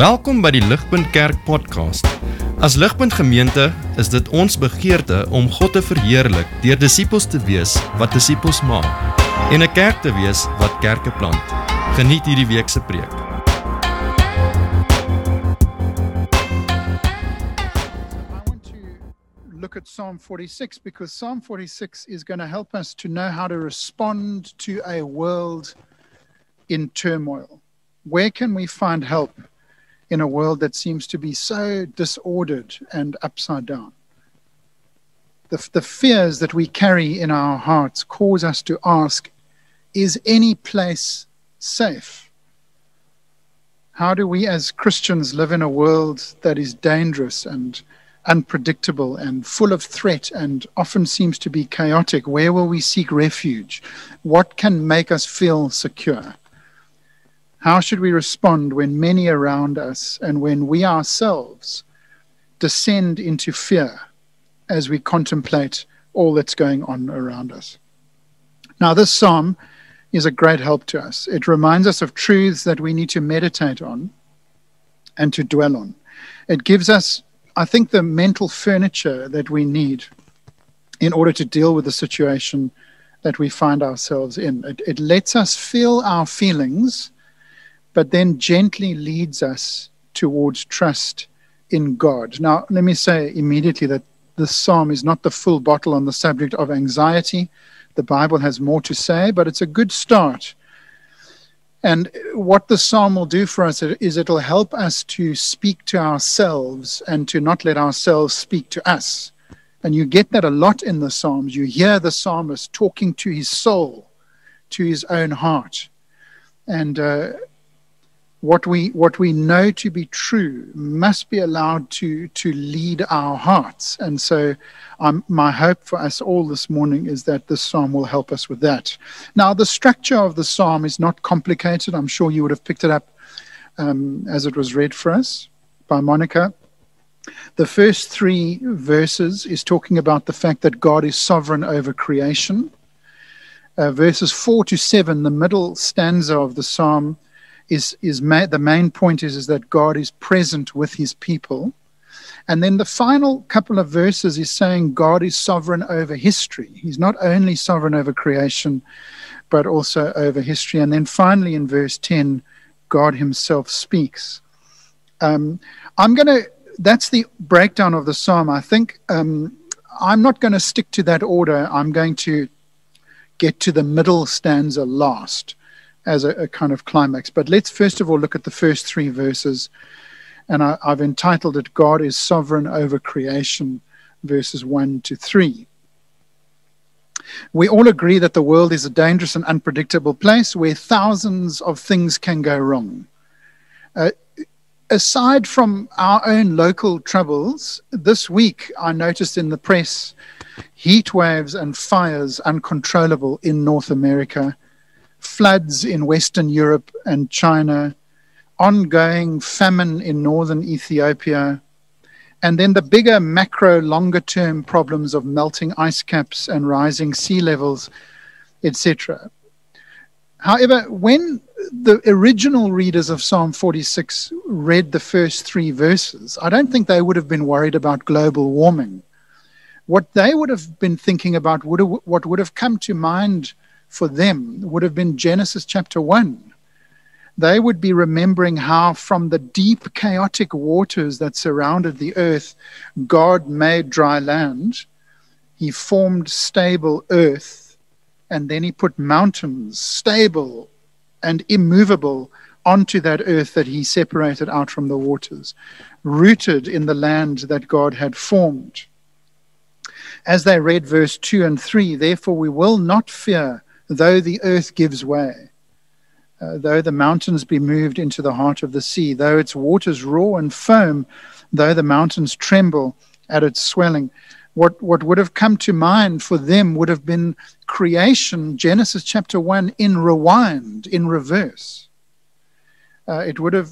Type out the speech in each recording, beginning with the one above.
Welkom by die Ligpunt Kerk podcast. As Ligpunt Gemeente is dit ons begeerte om God te verheerlik deur disippels te wees wat disippels maak en 'n kerk te wees wat kerke plant. Geniet hierdie week se preek. I want to look at Psalm 46 because Psalm 46 is going to help us to know how to respond to a world in turmoil. Where can we find help in a world that seems to be so disordered and upside down? The, the fears that we carry in our hearts cause us to ask Is any place safe? How do we as Christians live in a world that is dangerous and unpredictable and full of threat and often seems to be chaotic? Where will we seek refuge? What can make us feel secure? How should we respond when many around us and when we ourselves descend into fear as we contemplate all that's going on around us? Now, this psalm is a great help to us. It reminds us of truths that we need to meditate on and to dwell on. It gives us, I think, the mental furniture that we need in order to deal with the situation that we find ourselves in. It, it lets us feel our feelings, but then gently leads us towards trust in God. Now, let me say immediately that this psalm is not the full bottle on the subject of anxiety. The Bible has more to say, but it's a good start. And what the psalm will do for us is it'll help us to speak to ourselves and to not let ourselves speak to us. And you get that a lot in the psalms. You hear the psalmist talking to his soul, to his own heart. And uh, what we what we know to be true must be allowed to to lead our hearts. And so um, my hope for us all this morning is that this psalm will help us with that. Now the structure of the psalm is not complicated. I'm sure you would have picked it up um, as it was read for us by monica. The first three verses is talking about the fact that god is sovereign over creation. Uh, verses 4 to 7 the middle stanza of the psalm is is ma- the main point is is that God is present with His people, and then the final couple of verses is saying God is sovereign over history. He's not only sovereign over creation, but also over history. And then finally, in verse ten, God Himself speaks. Um, I'm going to. That's the breakdown of the psalm. I think um, I'm not going to stick to that order. I'm going to get to the middle stanza last as a, a, kind of climax. But let's first of all look at the first three verses. And I, I've entitled it God is Sovereign Over Creation, verses 1 to 3. We all agree that the world is a dangerous and unpredictable place where thousands of things can go wrong. Uh, aside from our own local troubles, this week I noticed in the press heat waves and fires uncontrollable in North America floods in Western Europe and China, ongoing famine in northern Ethiopia, and then the bigger macro longer term problems of melting ice caps and rising sea levels, etc. However, when the original readers of Psalm 46 read the first three verses, I don't think they would have been worried about global warming. What they would have been thinking about, would have, what would have come to mind for them would have been Genesis chapter 1. They would be remembering how, from the deep, chaotic waters that surrounded the earth, God made dry land. He formed stable earth, and then He put mountains, stable and immovable, onto that earth that He separated out from the waters, rooted in the land that God had formed. As they read verse 2 and 3, therefore we will not fear though the earth gives way, uh, though the mountains be moved into the heart of the sea, though its waters roar and foam, though the mountains tremble at its swelling. What, what would have come to mind for them would have been creation, Genesis chapter 1, in rewind, in reverse. Uh, it would have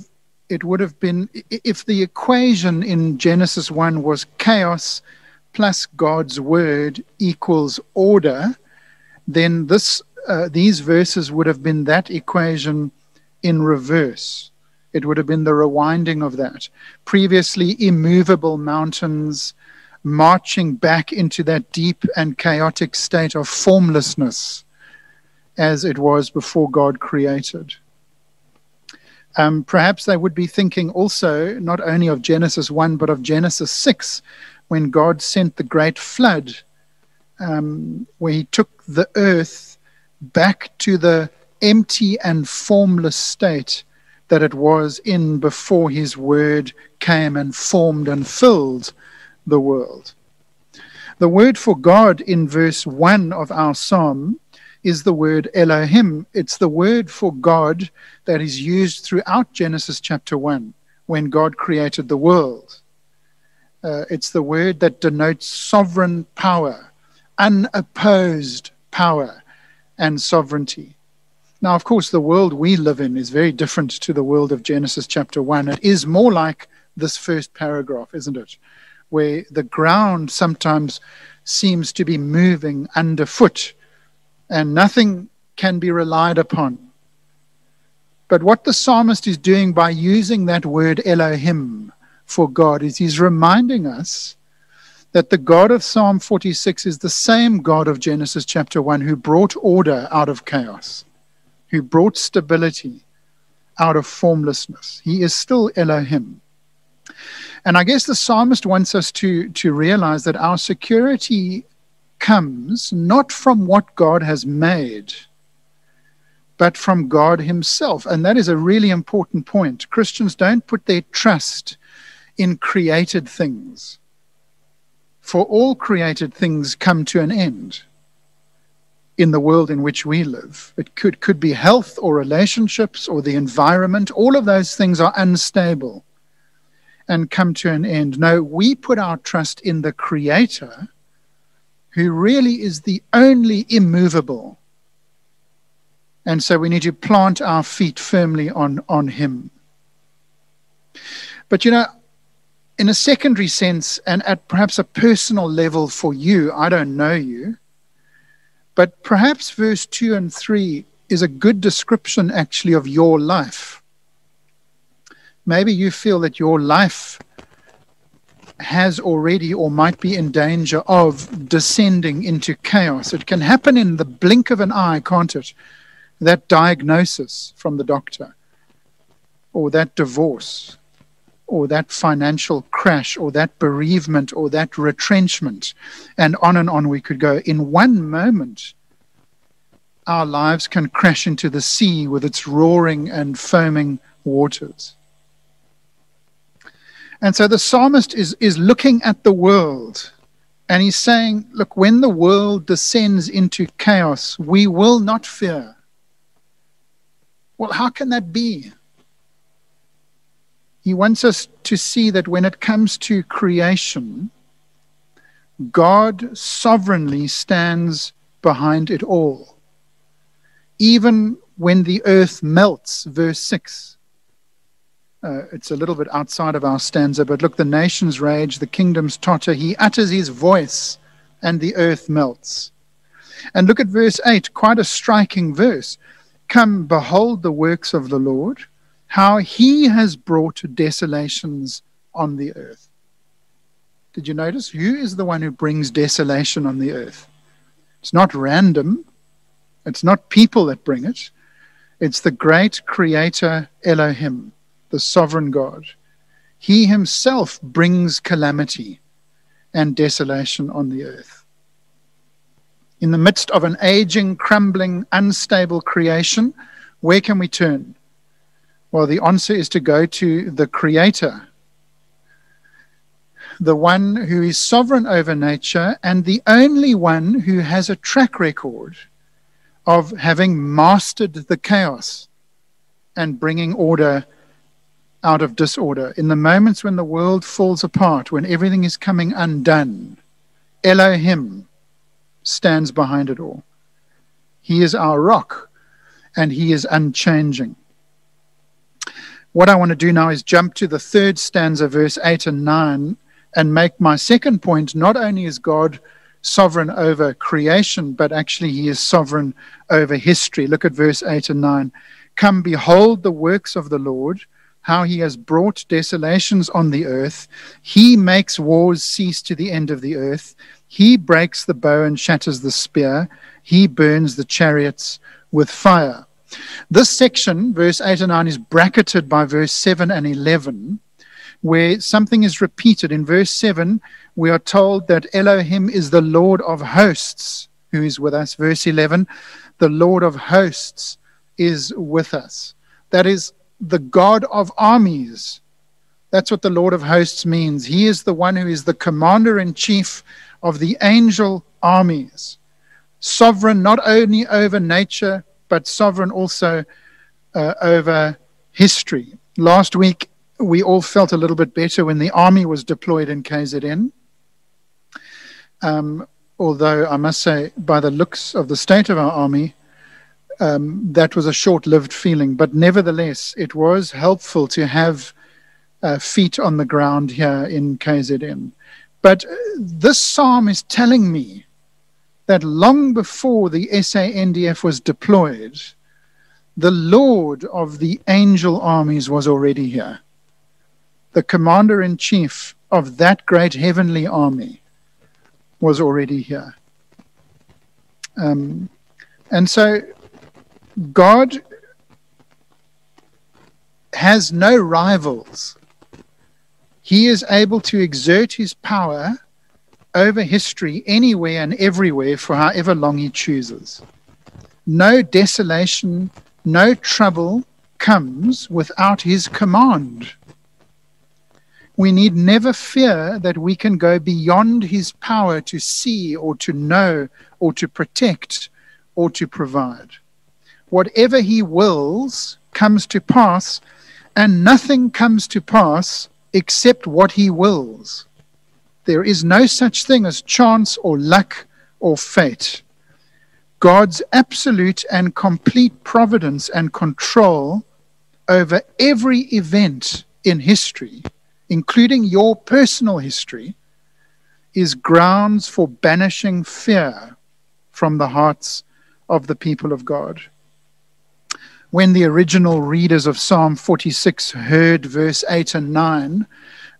it would have been if the equation in Genesis 1 was chaos plus God's word equals order, then this uh, these verses would have been that equation in reverse. It would have been the rewinding of that. Previously immovable mountains marching back into that deep and chaotic state of formlessness as it was before God created. Um, perhaps they would be thinking also not only of Genesis 1, but of Genesis 6, when God sent the great flood, um, where he took the earth back to the empty and formless state that it was in before his word came and formed and filled the world. The word for God in verse 1 of our psalm is the word Elohim. It's the word for God that is used throughout Genesis chapter 1 when God created the world. Uh, it's the word that denotes sovereign power, unopposed power, and sovereignty. Now, of course, the world we live in is very different to the world of Genesis chapter 1. It is more like this first paragraph, isn't it? Where the ground sometimes seems to be moving underfoot and nothing can be relied upon. But what the psalmist is doing by using that word Elohim for God is he's reminding us that the God of Psalm 46 is the same God of Genesis chapter 1 who brought order out of chaos, who brought stability out of formlessness. He is still Elohim. And I guess the psalmist wants us to, to realize that our security comes not from what God has made, but from God Himself. And that is a really important point. Christians don't put their trust in created things, for all created things come to an end in the world in which we live. It could, could be health or relationships or the environment. All of those things are unstable and come to an end. No, we put our trust in the Creator who really is the only immovable. And so we need to plant our feet firmly on, on Him. But you know, in a secondary sense, and at perhaps a personal level for you, I don't know you, but perhaps verse 2 and 3 is a good description actually of your life. Maybe you feel that your life has already or might be in danger of descending into chaos. It can happen in the blink of an eye, can't it? That diagnosis from the doctor, or that divorce, or that financial crash, or that bereavement, or that retrenchment, and on and on we could go. In one moment, our lives can crash into the sea with its roaring and foaming waters. And so the psalmist is, is looking at the world and he's saying, Look, when the world descends into chaos, we will not fear. Well, how can that be? He wants us to see that when it comes to creation, God sovereignly stands behind it all. Even when the earth melts, verse 6 uh, it's a little bit outside of our stanza, but look, the nations rage, the kingdoms totter. He utters his voice, and the earth melts. And look at verse 8, quite a striking verse. Come, behold the works of the Lord, how he has brought desolations on the earth. Did you notice? Who is the one who brings desolation on the earth? It's not random, it's not people that bring it, it's the great creator Elohim the sovereign God. He himself brings calamity and desolation on the earth. In the midst of an aging, crumbling, unstable creation, where can we turn? Well, the answer is to go to the Creator, the one who is sovereign over nature and the only one who has a track record of having mastered the chaos and bringing order out of disorder, in the moments when the world falls apart, when everything is coming undone, Elohim stands behind it all. He is our rock and he is unchanging. What I want to do now is jump to the third stanza, verse 8 and 9, and make my second point. Not only is God sovereign over creation, but actually he is sovereign over history. Look at verse 8 and 9. Come, behold the works of the Lord how he has brought desolations on the earth. He makes wars cease to the end of the earth. He breaks the bow and shatters the spear. He burns the chariots with fire. This section, verse 8 and 9, is bracketed by verse 7 and 11, where something is repeated. In verse 7, we are told that Elohim is the Lord of hosts who is with us. Verse 11, the Lord of hosts is with us. That is the God of armies. That's what the Lord of hosts means. He is the one who is the commander in chief of the angel armies, sovereign not only over nature, but sovereign also uh, over history. Last week, we all felt a little bit better when the army was deployed in KZN. Um, although I must say, by the looks of the state of our army, um, that was a short lived feeling. But nevertheless, it was helpful to have uh, feet on the ground here in KZN. But uh, this psalm is telling me that long before the SANDF was deployed, the Lord of the angel armies was already here. The commander in chief of that great heavenly army was already here. Um, and so God has no rivals. He is able to exert his power over history anywhere and everywhere for however long he chooses. No desolation, no trouble comes without his command. We need never fear that we can go beyond his power to see or to know or to protect or to provide whatever he wills comes to pass, and nothing comes to pass except what he wills. There is no such thing as chance or luck or fate. God's absolute and complete providence and control over every event in history, including your personal history, is grounds for banishing fear from the hearts of the people of God when the original readers of Psalm 46 heard verse 8 and 9,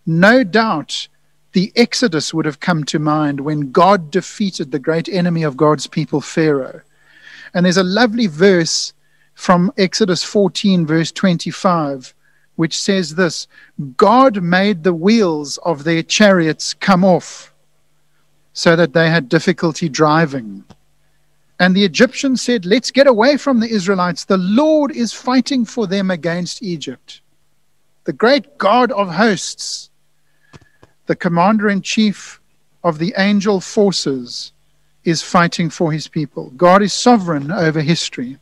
no doubt the Exodus would have come to mind when God defeated the great enemy of God's people, Pharaoh. And there's a lovely verse from Exodus 14, verse 25, which says this God made the wheels of their chariots come off so that they had difficulty driving. And the Egyptians said, Let's get away from the Israelites. The Lord is fighting for them against Egypt. The great God of hosts, the commander in chief of the angel forces, is fighting for his people. God is sovereign over history.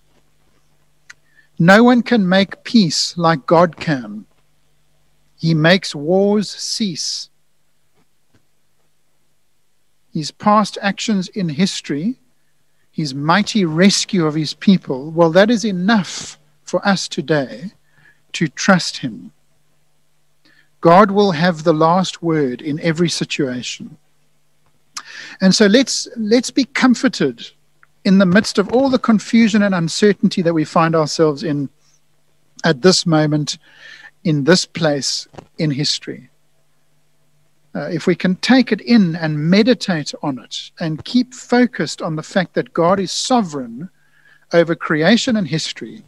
No one can make peace like God can. He makes wars cease. His past actions in history his mighty rescue of his people, well, that is enough for us today to trust him. God will have the last word in every situation. And so let's, let's be comforted in the midst of all the confusion and uncertainty that we find ourselves in at this moment, in this place in history uh, if we can take it in and meditate on it and keep focused on the fact that God is sovereign over creation and history,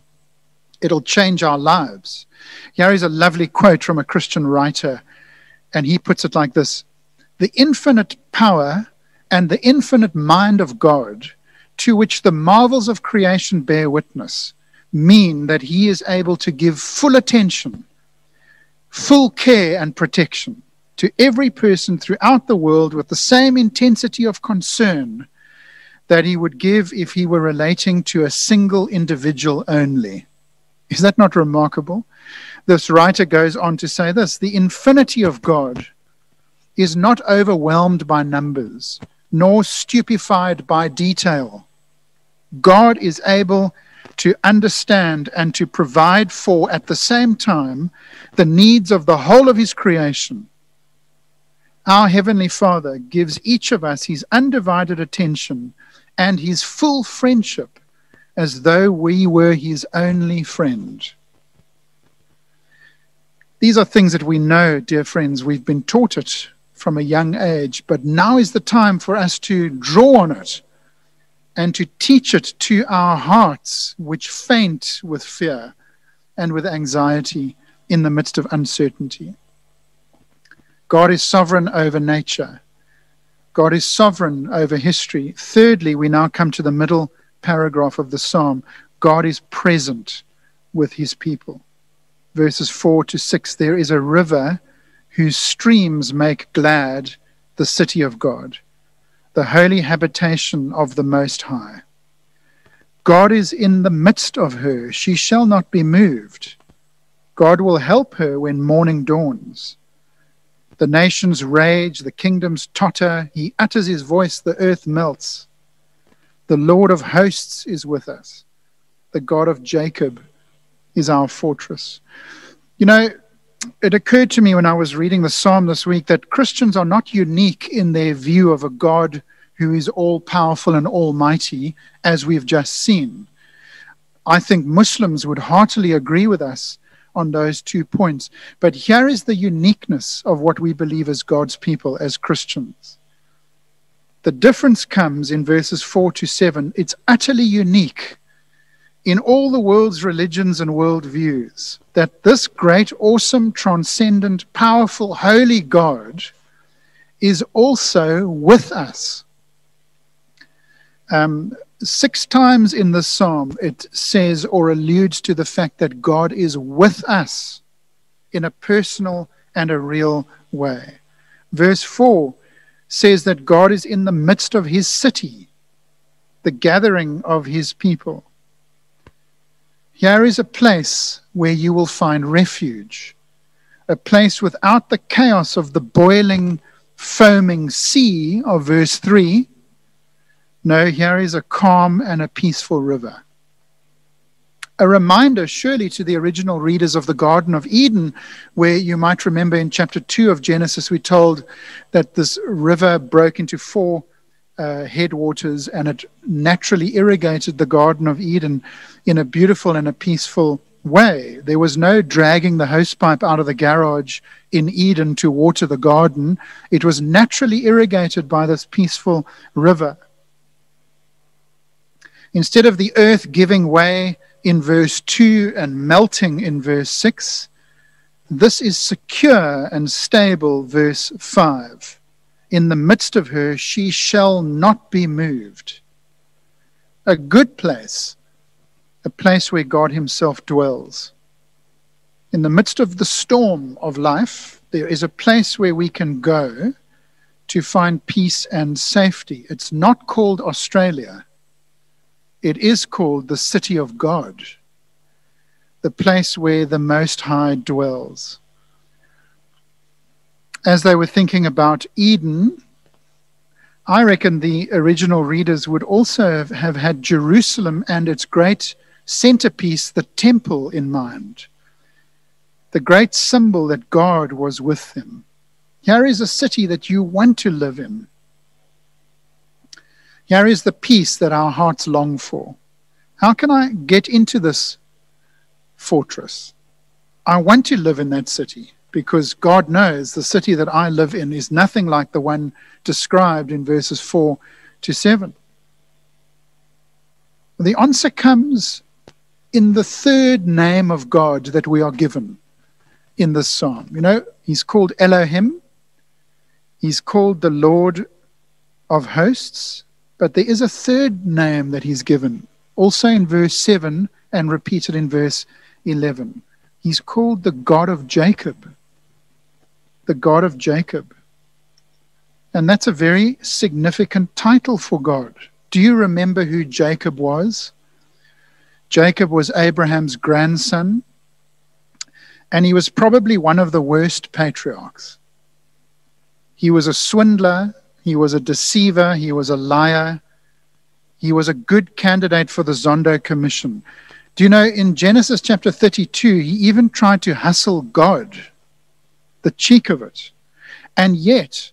it'll change our lives. Here is a lovely quote from a Christian writer, and he puts it like this The infinite power and the infinite mind of God, to which the marvels of creation bear witness, mean that he is able to give full attention, full care, and protection to every person throughout the world with the same intensity of concern that he would give if he were relating to a single individual only. Is that not remarkable? This writer goes on to say this the infinity of God is not overwhelmed by numbers, nor stupefied by detail. God is able to understand and to provide for at the same time the needs of the whole of his creation our Heavenly Father gives each of us his undivided attention and his full friendship as though we were his only friend. These are things that we know, dear friends. We've been taught it from a young age, but now is the time for us to draw on it and to teach it to our hearts, which faint with fear and with anxiety in the midst of uncertainty. God is sovereign over nature. God is sovereign over history. Thirdly, we now come to the middle paragraph of the psalm God is present with his people. Verses 4 to 6 There is a river whose streams make glad the city of God, the holy habitation of the Most High. God is in the midst of her, she shall not be moved. God will help her when morning dawns. The nations rage, the kingdoms totter. He utters his voice, the earth melts. The Lord of hosts is with us. The God of Jacob is our fortress. You know, it occurred to me when I was reading the psalm this week that Christians are not unique in their view of a God who is all powerful and almighty, as we've just seen. I think Muslims would heartily agree with us on those two points. But here is the uniqueness of what we believe as God's people, as Christians. The difference comes in verses 4 to 7. It's utterly unique in all the world's religions and worldviews that this great, awesome, transcendent, powerful, holy God is also with us. Um, six times in the psalm it says or alludes to the fact that God is with us in a personal and a real way. Verse 4 says that God is in the midst of his city, the gathering of his people. Here is a place where you will find refuge, a place without the chaos of the boiling, foaming sea of verse 3 no, here is a calm and a peaceful river. A reminder, surely, to the original readers of the Garden of Eden, where you might remember in chapter 2 of Genesis, we told that this river broke into four uh, headwaters and it naturally irrigated the Garden of Eden in a beautiful and a peaceful way. There was no dragging the hosepipe out of the garage in Eden to water the garden, it was naturally irrigated by this peaceful river. Instead of the earth giving way in verse 2 and melting in verse 6, this is secure and stable, verse 5. In the midst of her, she shall not be moved. A good place, a place where God Himself dwells. In the midst of the storm of life, there is a place where we can go to find peace and safety. It's not called Australia. It is called the city of God, the place where the Most High dwells. As they were thinking about Eden, I reckon the original readers would also have had Jerusalem and its great centerpiece, the temple, in mind. The great symbol that God was with them. Here is a city that you want to live in. Here is the peace that our hearts long for. How can I get into this fortress? I want to live in that city because God knows the city that I live in is nothing like the one described in verses 4 to 7. The answer comes in the third name of God that we are given in this psalm. You know, he's called Elohim, he's called the Lord of hosts, but there is a third name that he's given, also in verse 7 and repeated in verse 11. He's called the God of Jacob. The God of Jacob. And that's a very significant title for God. Do you remember who Jacob was? Jacob was Abraham's grandson, and he was probably one of the worst patriarchs. He was a swindler he was a deceiver. He was a liar. He was a good candidate for the Zondo Commission. Do you know in Genesis chapter 32, he even tried to hustle God, the cheek of it. And yet,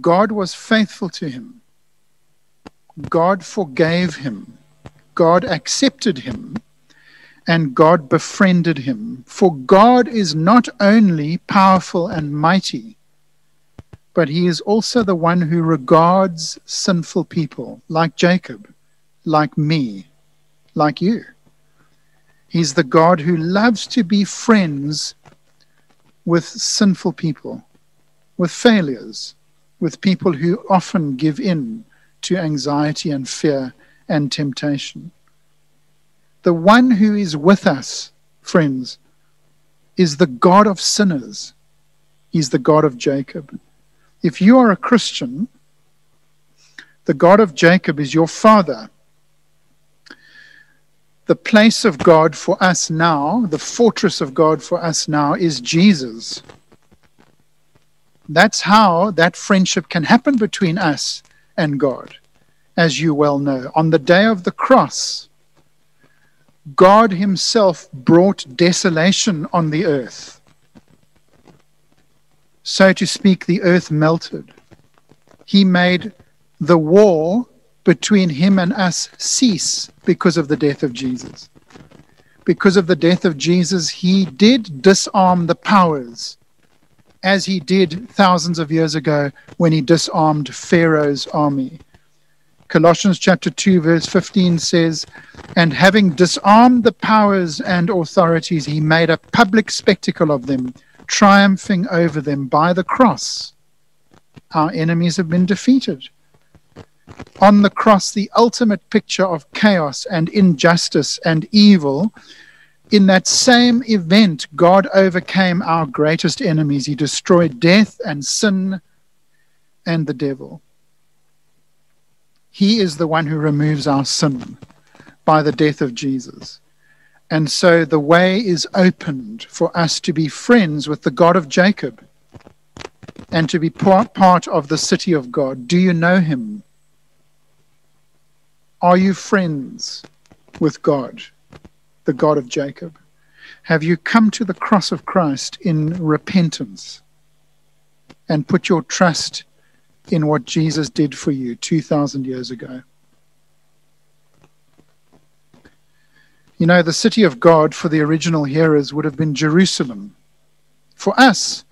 God was faithful to him. God forgave him. God accepted him. and God befriended him. For God is not only powerful and mighty, but he is also the one who regards sinful people like Jacob, like me, like you. He's the God who loves to be friends with sinful people, with failures, with people who often give in to anxiety and fear and temptation. The one who is with us, friends, is the God of sinners. He's the God of Jacob. If you are a Christian, the God of Jacob is your father. The place of God for us now, the fortress of God for us now, is Jesus. That's how that friendship can happen between us and God, as you well know. On the day of the cross, God Himself brought desolation on the earth. So to speak, the earth melted. He made the war between Him and us cease because of the death of Jesus. Because of the death of Jesus, He did disarm the powers as he did thousands of years ago when he disarmed Pharaoh's army. Colossians chapter 2, verse 15 says, And having disarmed the powers and authorities, he made a public spectacle of them, triumphing over them by the cross. Our enemies have been defeated. On the cross, the ultimate picture of chaos and injustice and evil in that same event, God overcame our greatest enemies. He destroyed death and sin and the devil. He is the one who removes our sin by the death of Jesus. And so the way is opened for us to be friends with the God of Jacob and to be part of the city of God. Do you know him? Are you friends with God? the God of Jacob? Have you come to the cross of Christ in repentance and put your trust in what Jesus did for you 2,000 years ago? You know, the city of God for the original hearers would have been Jerusalem. For us,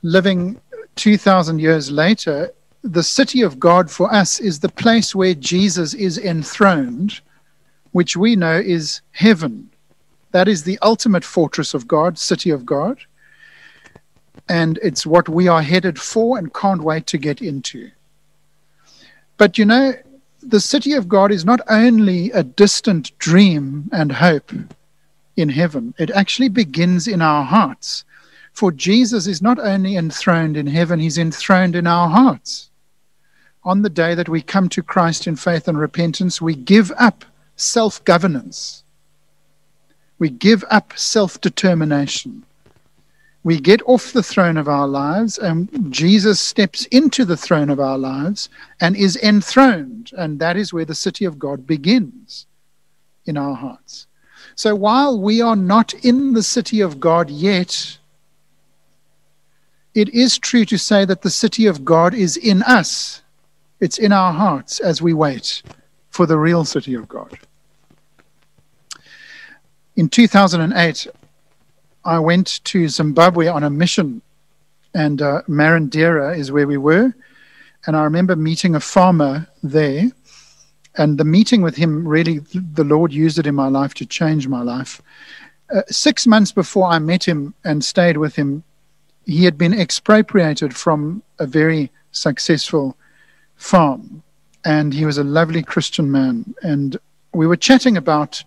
living 2,000 years later, the city of God for us is the place where Jesus is enthroned which we know is heaven. That is the ultimate fortress of God, city of God. And it's what we are headed for and can't wait to get into. But you know, the city of God is not only a distant dream and hope in heaven, it actually begins in our hearts. For Jesus is not only enthroned in heaven, he's enthroned in our hearts. On the day that we come to Christ in faith and repentance, we give up self governance. We give up self determination. We get off the throne of our lives, and Jesus steps into the throne of our lives and is enthroned. And that is where the city of God begins in our hearts. So while we are not in the city of God yet, it is true to say that the city of God is in us. It's in our hearts as we wait for the real city of God. In 2008, I went to Zimbabwe on a mission, and uh, Marondera is where we were. And I remember meeting a farmer there, and the meeting with him really, the Lord used it in my life to change my life. Uh, six months before I met him and stayed with him, he had been expropriated from a very successful farm and he was a lovely Christian man. And we were chatting about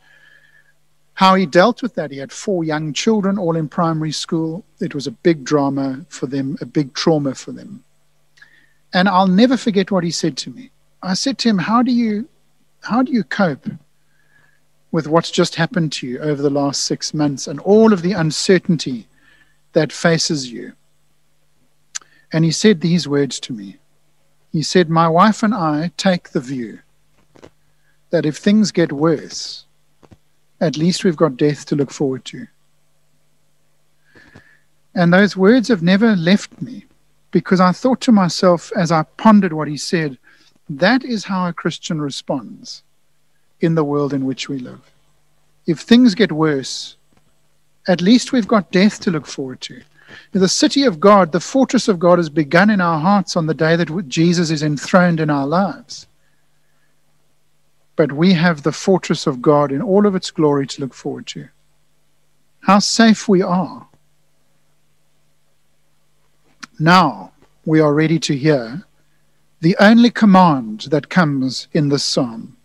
how he dealt with that. He had four young children, all in primary school. It was a big drama for them, a big trauma for them. And I'll never forget what he said to me. I said to him, "How do you, how do you cope with what's just happened to you over the last six months and all of the uncertainty that faces you?" And he said these words to me. He said, My wife and I take the view that if things get worse, at least we've got death to look forward to. And those words have never left me because I thought to myself as I pondered what he said, that is how a Christian responds in the world in which we live. if things get worse, at least we've got death to look forward to. The city of God, the fortress of God, has begun in our hearts on the day that Jesus is enthroned in our lives. But we have the fortress of God in all of its glory to look forward to. How safe we are. Now we are ready to hear the only command that comes in this psalm.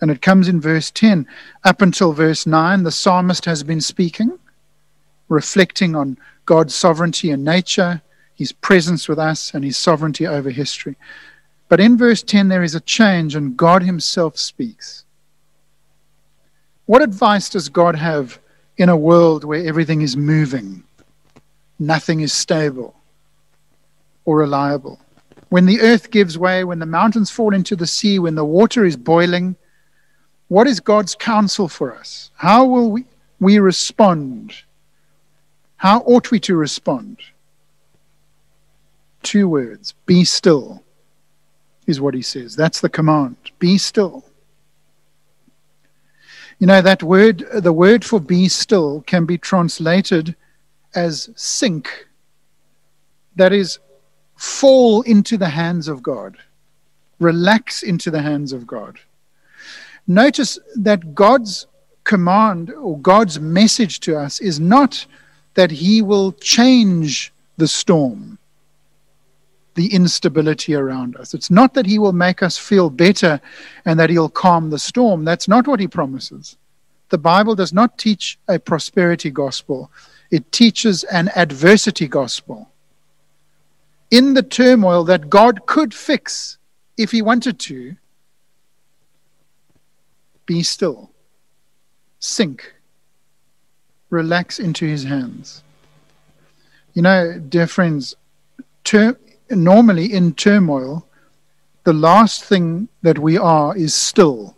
And it comes in verse 10. Up until verse 9, the psalmist has been speaking, reflecting on God's sovereignty and nature, his presence with us, and his sovereignty over history. But in verse 10, there is a change, and God himself speaks. What advice does God have in a world where everything is moving, nothing is stable or reliable? When the earth gives way, when the mountains fall into the sea, when the water is boiling, what is God's counsel for us? How will we, we respond? How ought we to respond? Two words be still, is what he says. That's the command. Be still. You know, that word, the word for be still can be translated as sink. That is, fall into the hands of God, relax into the hands of God notice that God's command or God's message to us is not that He will change the storm, the instability around us. It's not that He will make us feel better and that He'll calm the storm. That's not what He promises. The Bible does not teach a prosperity gospel, it teaches an adversity gospel. In the turmoil that God could fix if He wanted to, be still. Sink. Relax into his hands. You know, dear friends, ter- normally in turmoil, the last thing that we are is still.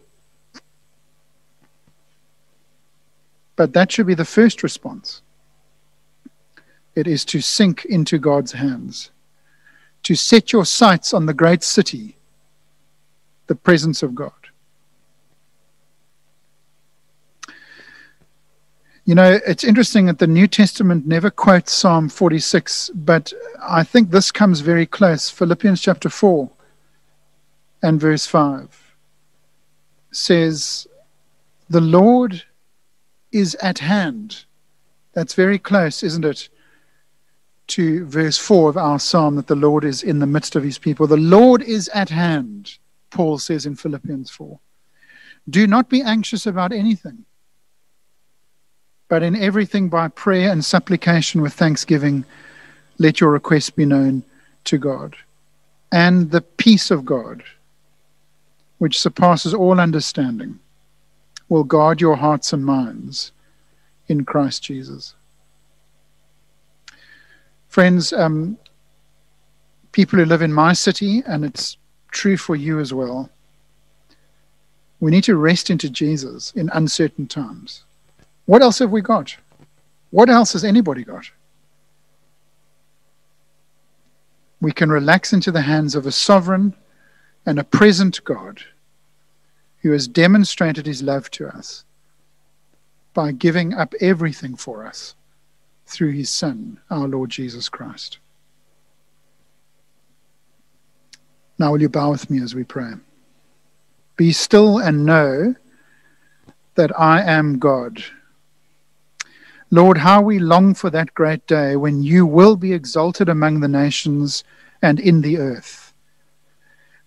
But that should be the first response. It is to sink into God's hands, to set your sights on the great city, the presence of God. You know, it's interesting that the New Testament never quotes Psalm 46, but I think this comes very close. Philippians chapter 4 and verse 5 says, The Lord is at hand. That's very close, isn't it? To verse 4 of our psalm that the Lord is in the midst of his people. The Lord is at hand, Paul says in Philippians 4. Do not be anxious about anything but in everything by prayer and supplication with thanksgiving, let your requests be known to God. And the peace of God, which surpasses all understanding, will guard your hearts and minds in Christ Jesus. Friends, um, people who live in my city, and it's true for you as well, we need to rest into Jesus in uncertain times. What else have we got? What else has anybody got? We can relax into the hands of a sovereign and a present God who has demonstrated his love to us by giving up everything for us through his Son, our Lord Jesus Christ. Now, will you bow with me as we pray? Be still and know that I am God. Lord, how we long for that great day when you will be exalted among the nations and in the earth.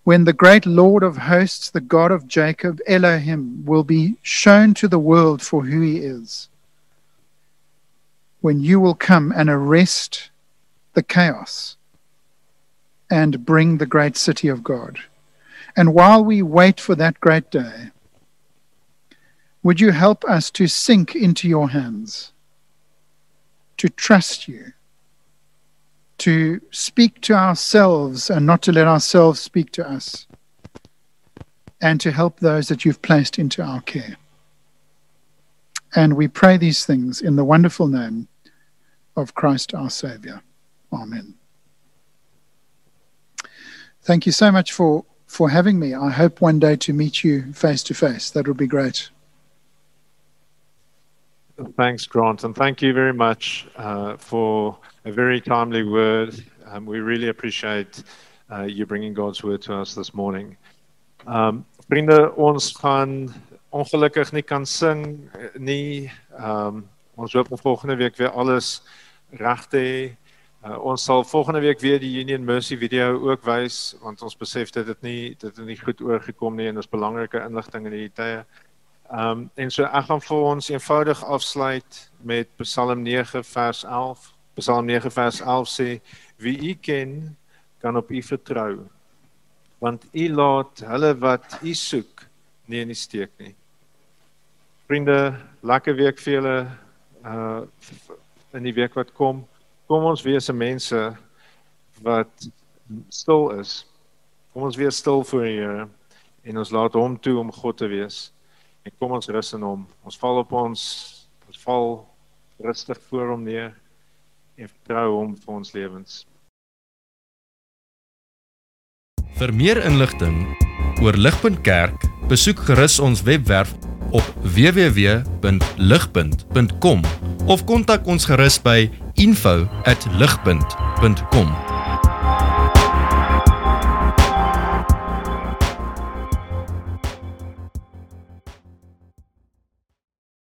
When the great Lord of hosts, the God of Jacob, Elohim, will be shown to the world for who he is. When you will come and arrest the chaos and bring the great city of God. And while we wait for that great day, would you help us to sink into your hands? To trust you, to speak to ourselves and not to let ourselves speak to us, and to help those that you've placed into our care. And we pray these things in the wonderful name of Christ our Savior. Amen. Thank you so much for, for having me. I hope one day to meet you face to face. That would be great. Thanks, Grant, and thank you very much uh, for a very timely word. Um, we really appreciate uh, you bringing God's word to us this morning. Um, vriende, ons gaan ongelukkig nie kan sing nie. Um, ons hoop volgende week weer alles reg te hê. Uh, ons sal volgende week weer die Union Mercy video ook wys want ons besef dit het nie dit het nie goed oorgekom nie en dis belangrike inligting in hierdie tye. Ehm um, en so ek gaan vir ons eenvoudig afsluit met Psalm 9 vers 11. Psalm 9 vers 11 sê wie u ken kan op u vertrou want u laat hulle wat u soek nie in die steek nie. Vriende, lekker week vir julle uh in die week wat kom kom ons wees mense wat stil is. Kom ons wees stil voor die Here en ons laat hom toe om God te wees. En kom ons rus in hom. Ons val op ons ons val rustig voor hom neer en vertrou hom vir ons lewens. Vir meer inligting oor Ligpunt Kerk, besoek gerus ons webwerf op www.ligpunt.com of kontak ons gerus by info@ligpunt.com